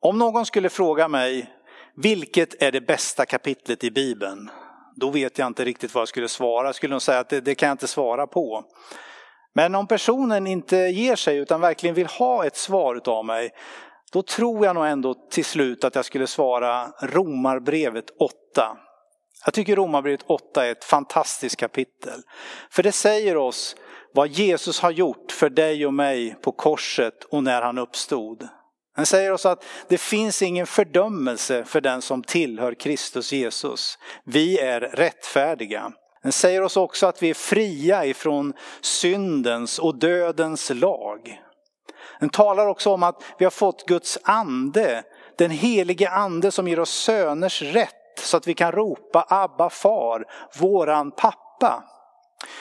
Om någon skulle fråga mig vilket är det bästa kapitlet i Bibeln? Då vet jag inte riktigt vad jag skulle svara. Jag skulle nog säga att det, det kan jag inte svara på. Men om personen inte ger sig utan verkligen vill ha ett svar av mig, då tror jag nog ändå till slut att jag skulle svara Romarbrevet 8. Jag tycker Romarbrevet 8 är ett fantastiskt kapitel. För det säger oss vad Jesus har gjort för dig och mig på korset och när han uppstod. Han säger oss att det finns ingen fördömelse för den som tillhör Kristus Jesus. Vi är rättfärdiga. Den säger oss också att vi är fria ifrån syndens och dödens lag. Den talar också om att vi har fått Guds ande, den helige ande som ger oss söners rätt så att vi kan ropa Abba far, våran pappa.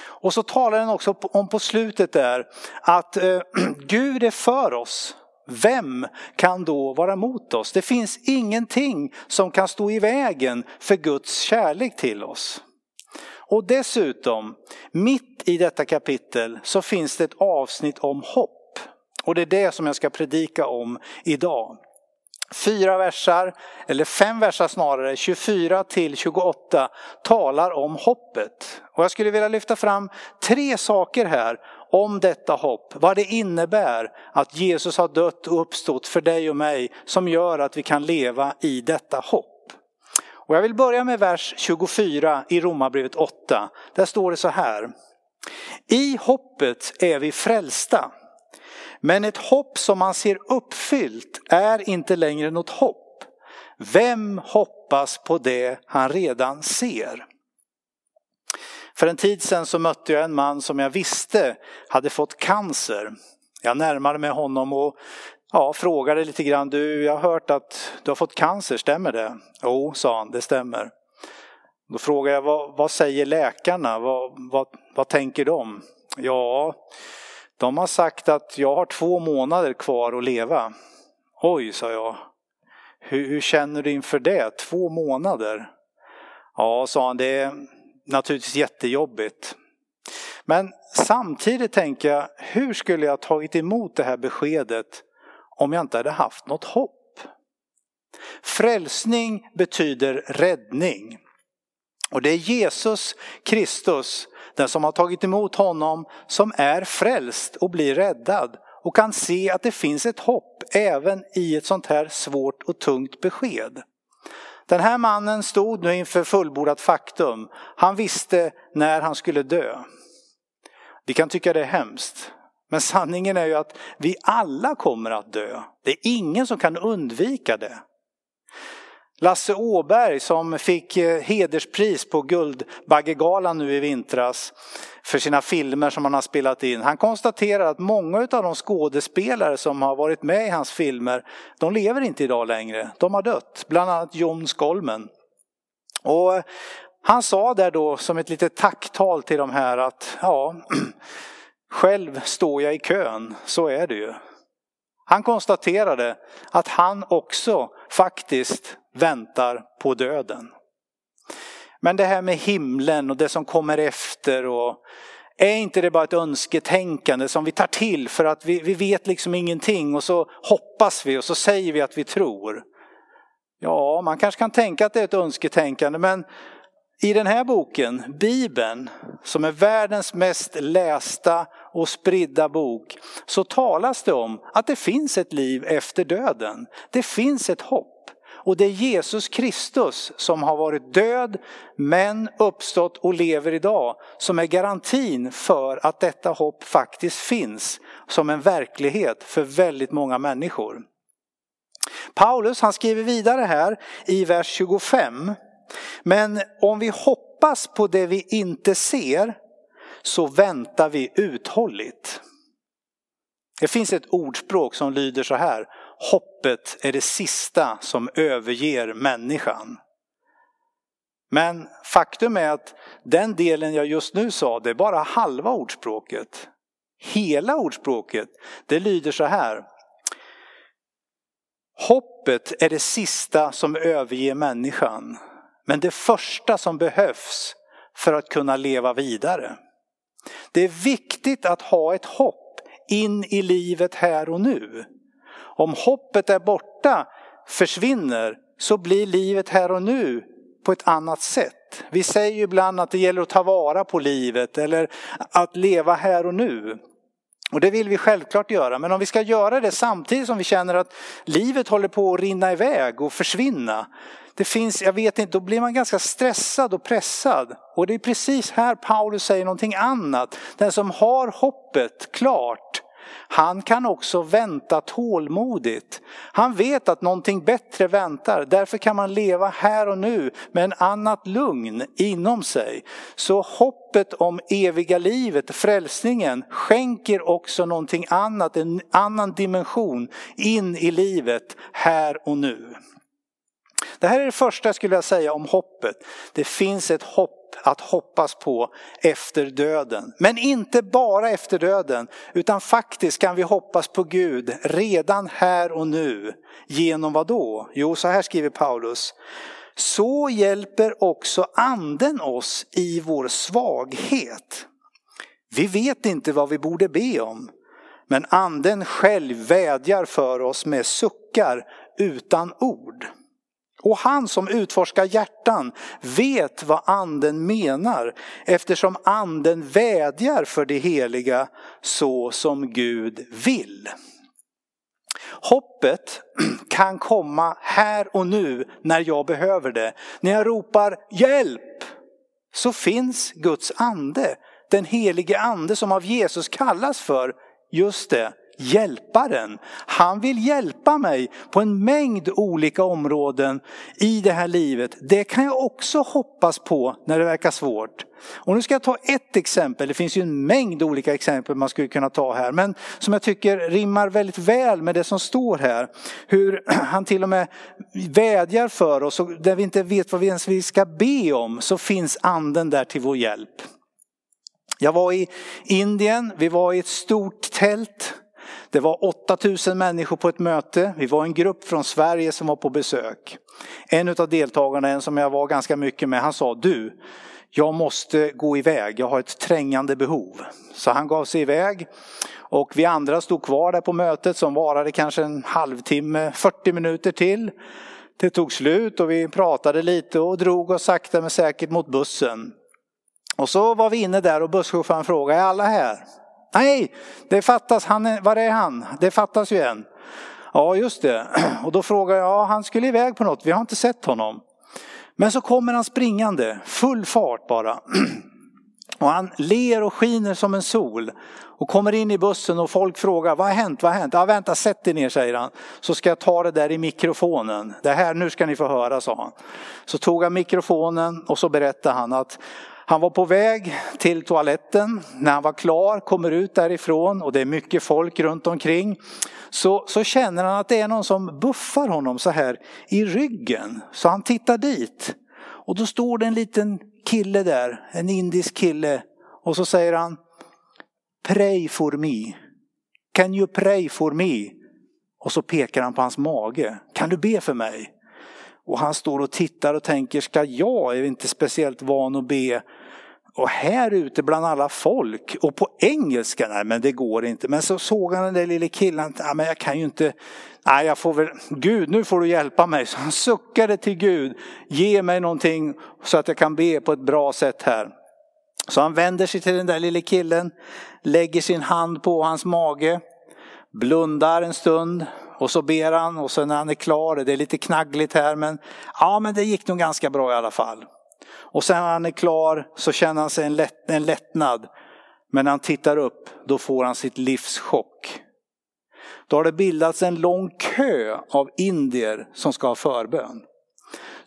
Och så talar den också om på slutet där att eh, Gud är för oss. Vem kan då vara mot oss? Det finns ingenting som kan stå i vägen för Guds kärlek till oss. Och dessutom, mitt i detta kapitel så finns det ett avsnitt om hopp. Och det är det som jag ska predika om idag. Fyra versar, eller fem versar snarare, 24 till 28 talar om hoppet. Och jag skulle vilja lyfta fram tre saker här om detta hopp. Vad det innebär att Jesus har dött och uppstått för dig och mig som gör att vi kan leva i detta hopp. Och jag vill börja med vers 24 i Romarbrevet 8. Där står det så här. I hoppet är vi frälsta. Men ett hopp som man ser uppfyllt är inte längre något hopp. Vem hoppas på det han redan ser? För en tid sedan så mötte jag en man som jag visste hade fått cancer. Jag närmade mig honom och ja, frågade lite grann, du jag har hört att du har fått cancer, stämmer det? Jo, sa han, det stämmer. Då frågade jag, vad, vad säger läkarna? Vad, vad, vad tänker de? Ja, de har sagt att jag har två månader kvar att leva. Oj, sa jag. Hur, hur känner du inför det? Två månader? Ja, sa han, det är naturligtvis jättejobbigt. Men samtidigt tänker jag, hur skulle jag tagit emot det här beskedet om jag inte hade haft något hopp? Frälsning betyder räddning. Och det är Jesus Kristus den som har tagit emot honom som är frälst och blir räddad och kan se att det finns ett hopp även i ett sånt här svårt och tungt besked. Den här mannen stod nu inför fullbordat faktum. Han visste när han skulle dö. Vi kan tycka det är hemskt. Men sanningen är ju att vi alla kommer att dö. Det är ingen som kan undvika det. Lasse Åberg som fick eh, hederspris på Guldbaggegalan nu i vintras för sina filmer som han har spelat in. Han konstaterar att många av de skådespelare som har varit med i hans filmer, de lever inte idag längre. De har dött, bland annat John Skolmen. Och eh, han sa där då som ett litet tacktal till de här att ja, själv står jag i kön, så är det ju. Han konstaterade att han också faktiskt väntar på döden. Men det här med himlen och det som kommer efter och är inte det bara ett önsketänkande som vi tar till för att vi, vi vet liksom ingenting och så hoppas vi och så säger vi att vi tror. Ja, man kanske kan tänka att det är ett önsketänkande men i den här boken, Bibeln, som är världens mest lästa och spridda bok, så talas det om att det finns ett liv efter döden. Det finns ett hopp. Och det är Jesus Kristus som har varit död men uppstått och lever idag som är garantin för att detta hopp faktiskt finns som en verklighet för väldigt många människor. Paulus han skriver vidare här i vers 25. Men om vi hoppas på det vi inte ser så väntar vi uthålligt. Det finns ett ordspråk som lyder så här. Hoppet är det sista som överger människan. Men faktum är att den delen jag just nu sa, det är bara halva ordspråket. Hela ordspråket, det lyder så här. Hoppet är det sista som överger människan. Men det första som behövs för att kunna leva vidare. Det är viktigt att ha ett hopp in i livet här och nu. Om hoppet är borta, försvinner så blir livet här och nu på ett annat sätt. Vi säger ju ibland att det gäller att ta vara på livet eller att leva här och nu. Och det vill vi självklart göra, men om vi ska göra det samtidigt som vi känner att livet håller på att rinna iväg och försvinna. Det finns, jag vet inte, då blir man ganska stressad och pressad. Och det är precis här Paulus säger någonting annat. Den som har hoppet klart, han kan också vänta tålmodigt. Han vet att någonting bättre väntar. Därför kan man leva här och nu med en annat lugn inom sig. Så hoppet om eviga livet, frälsningen, skänker också någonting annat, en annan dimension in i livet här och nu. Det här är det första jag skulle vilja säga om hoppet. Det finns ett hopp att hoppas på efter döden. Men inte bara efter döden, utan faktiskt kan vi hoppas på Gud redan här och nu. Genom vad då? Jo, så här skriver Paulus. Så hjälper också anden oss i vår svaghet. Vi vet inte vad vi borde be om, men anden själv vädjar för oss med suckar utan ord. Och han som utforskar hjärtan vet vad anden menar eftersom anden vädjar för det heliga så som Gud vill. Hoppet kan komma här och nu när jag behöver det. När jag ropar hjälp så finns Guds ande, den helige ande som av Jesus kallas för just det, hjälparen. Han vill hjälpa mig på en mängd olika områden i det här livet. Det kan jag också hoppas på när det verkar svårt. Och nu ska jag ta ett exempel, det finns ju en mängd olika exempel man skulle kunna ta här, men som jag tycker rimmar väldigt väl med det som står här. Hur han till och med vädjar för oss och där vi inte vet vad vi ens ska be om så finns anden där till vår hjälp. Jag var i Indien, vi var i ett stort tält det var 8000 människor på ett möte. Vi var en grupp från Sverige som var på besök. En av deltagarna, en som jag var ganska mycket med, han sa du, jag måste gå iväg, jag har ett trängande behov. Så han gav sig iväg och vi andra stod kvar där på mötet som varade kanske en halvtimme, 40 minuter till. Det tog slut och vi pratade lite och drog oss sakta men säkert mot bussen. Och så var vi inne där och busschauffören frågade, är alla här? Nej, det fattas, han, var är han? Det fattas ju en. Ja, just det. Och då frågar jag, ja, han skulle iväg på något, vi har inte sett honom. Men så kommer han springande, full fart bara. Och han ler och skiner som en sol. Och kommer in i bussen och folk frågar, vad har hänt, vad har hänt? Ja, vänta, sätt dig ner, säger han. Så ska jag ta det där i mikrofonen. Det här, nu ska ni få höra, sa han. Så tog han mikrofonen och så berättade han att han var på väg till toaletten. När han var klar, kommer ut därifrån och det är mycket folk runt omkring. Så, så känner han att det är någon som buffar honom så här i ryggen. Så han tittar dit. Och då står det en liten kille där, en indisk kille. Och så säger han Pray for me. Can you pray for me? Och så pekar han på hans mage. Kan du be för mig? Och han står och tittar och tänker, ska jag? Jag är inte speciellt van att be. Och här ute bland alla folk och på engelska, nej men det går inte. Men så såg han den där lille killen, nej men jag kan ju inte, nej jag får väl, Gud nu får du hjälpa mig. Så han suckade till Gud, ge mig någonting så att jag kan be på ett bra sätt här. Så han vänder sig till den där lille killen, lägger sin hand på hans mage, blundar en stund och så ber han och sen när han är klar, det är lite knaggligt här men ja men det gick nog ganska bra i alla fall. Och sen när han är klar så känner han sig en, lätt, en lättnad. Men när han tittar upp då får han sitt livs chock. Då har det bildats en lång kö av indier som ska ha förbön.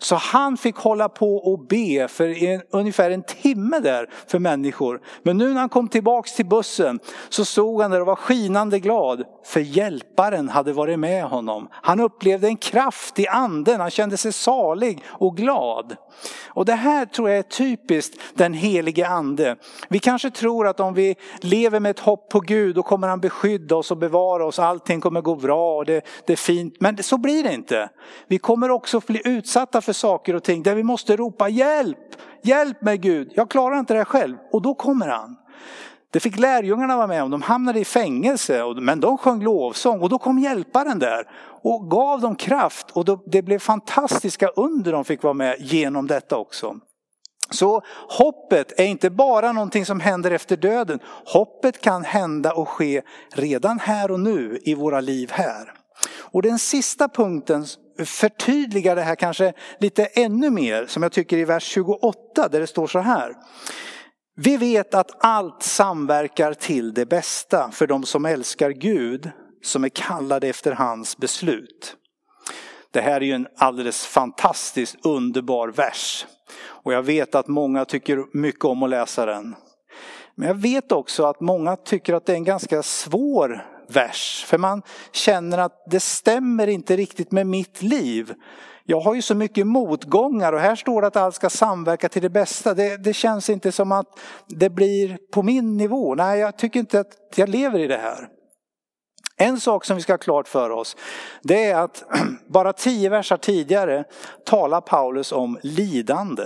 Så han fick hålla på och be för en, ungefär en timme där för människor. Men nu när han kom tillbaks till bussen så stod han där och var skinande glad. För hjälparen hade varit med honom. Han upplevde en kraft i anden, han kände sig salig och glad. Och det här tror jag är typiskt den helige ande. Vi kanske tror att om vi lever med ett hopp på Gud då kommer han beskydda oss och bevara oss, allting kommer gå bra och det, det är fint. Men så blir det inte. Vi kommer också bli utsatta för för saker och ting där vi måste ropa hjälp, hjälp mig Gud, jag klarar inte det här själv. Och då kommer han. Det fick lärjungarna vara med om, de hamnade i fängelse men de sjöng lovsång och då kom hjälparen där. och gav dem kraft och det blev fantastiska under de fick vara med genom detta också. Så hoppet är inte bara någonting som händer efter döden. Hoppet kan hända och ske redan här och nu i våra liv här. Och den sista punkten förtydligar det här kanske lite ännu mer som jag tycker i vers 28 där det står så här. Vi vet att allt samverkar till det bästa för de som älskar Gud som är kallade efter hans beslut. Det här är ju en alldeles fantastiskt underbar vers. Och jag vet att många tycker mycket om att läsa den. Men jag vet också att många tycker att det är en ganska svår vers. För man känner att det stämmer inte riktigt med mitt liv. Jag har ju så mycket motgångar och här står det att allt ska samverka till det bästa. Det, det känns inte som att det blir på min nivå. Nej, jag tycker inte att jag lever i det här. En sak som vi ska ha klart för oss, det är att bara tio versar tidigare talar Paulus om lidande.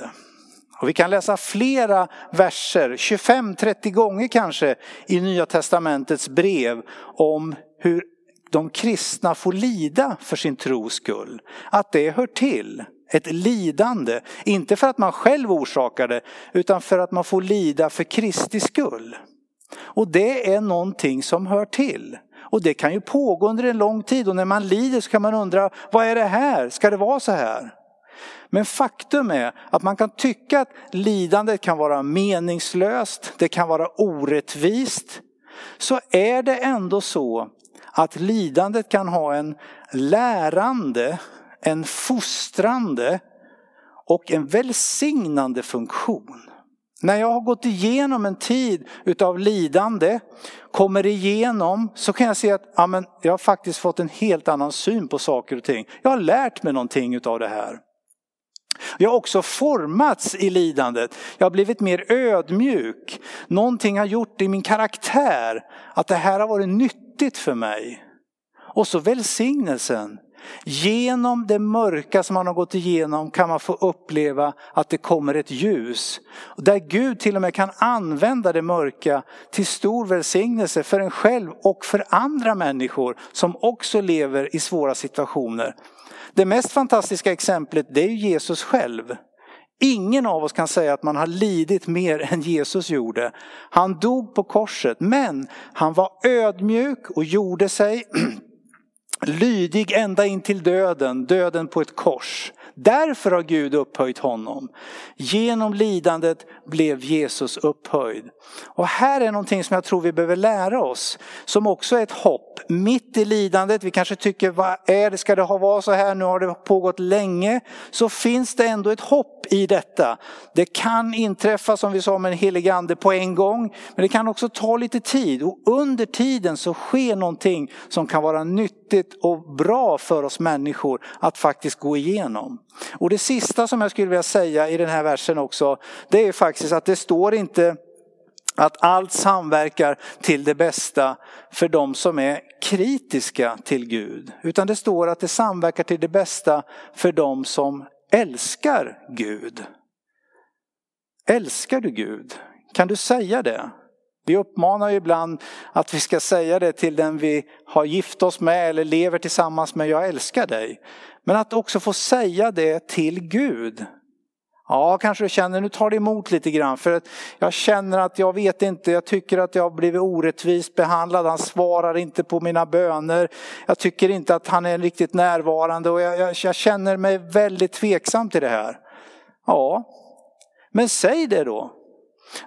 Och vi kan läsa flera verser, 25-30 gånger kanske, i Nya Testamentets brev om hur de kristna får lida för sin tros skull. Att det hör till. Ett lidande, inte för att man själv orsakar det, utan för att man får lida för Kristi skull. Och det är någonting som hör till. Och det kan ju pågå under en lång tid och när man lider så kan man undra, vad är det här? Ska det vara så här? Men faktum är att man kan tycka att lidandet kan vara meningslöst, det kan vara orättvist. Så är det ändå så att lidandet kan ha en lärande, en fostrande och en välsignande funktion. När jag har gått igenom en tid utav lidande, kommer igenom, så kan jag se att ja, men jag har faktiskt fått en helt annan syn på saker och ting. Jag har lärt mig någonting utav det här. Jag har också formats i lidandet. Jag har blivit mer ödmjuk. Någonting har gjort i min karaktär att det här har varit nyttigt för mig. Och så välsignelsen. Genom det mörka som man har gått igenom kan man få uppleva att det kommer ett ljus. Där Gud till och med kan använda det mörka till stor välsignelse för en själv och för andra människor som också lever i svåra situationer. Det mest fantastiska exemplet det är Jesus själv. Ingen av oss kan säga att man har lidit mer än Jesus gjorde. Han dog på korset men han var ödmjuk och gjorde sig lydig ända in till döden, döden på ett kors. Därför har Gud upphöjt honom. Genom lidandet blev Jesus upphöjd. Och här är någonting som jag tror vi behöver lära oss, som också är ett hopp. Mitt i lidandet, vi kanske tycker, vad är det, ska det ha varit så här, nu har det pågått länge. Så finns det ändå ett hopp i detta. Det kan inträffa, som vi sa med en helig ande, på en gång. Men det kan också ta lite tid. Och under tiden så sker någonting som kan vara nyttigt och bra för oss människor att faktiskt gå igenom. Och det sista som jag skulle vilja säga i den här versen också, det är faktiskt att det står inte att allt samverkar till det bästa för de som är kritiska till Gud. Utan det står att det samverkar till det bästa för de som älskar Gud. Älskar du Gud? Kan du säga det? Vi uppmanar ju ibland att vi ska säga det till den vi har gift oss med eller lever tillsammans med. Jag älskar dig. Men att också få säga det till Gud. Ja, kanske du känner, nu tar det emot lite grann för att jag känner att jag vet inte, jag tycker att jag har blivit orättvist behandlad, han svarar inte på mina böner. Jag tycker inte att han är riktigt närvarande och jag, jag, jag känner mig väldigt tveksam till det här. Ja, men säg det då.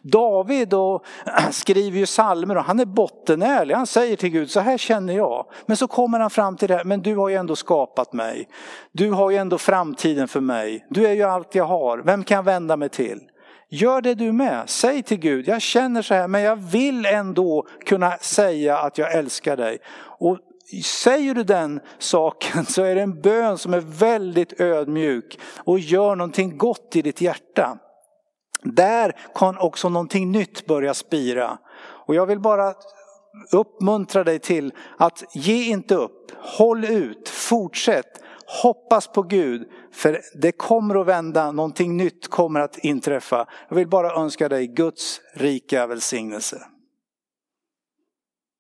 David och skriver ju psalmer och han är bottenärlig. Han säger till Gud, så här känner jag. Men så kommer han fram till det här, men du har ju ändå skapat mig. Du har ju ändå framtiden för mig. Du är ju allt jag har. Vem kan jag vända mig till? Gör det du med. Säg till Gud, jag känner så här men jag vill ändå kunna säga att jag älskar dig. Och Säger du den saken så är det en bön som är väldigt ödmjuk och gör någonting gott i ditt hjärta. Där kan också någonting nytt börja spira. Och jag vill bara uppmuntra dig till att ge inte upp, håll ut, fortsätt, hoppas på Gud. För det kommer att vända, någonting nytt kommer att inträffa. Jag vill bara önska dig Guds rika välsignelse.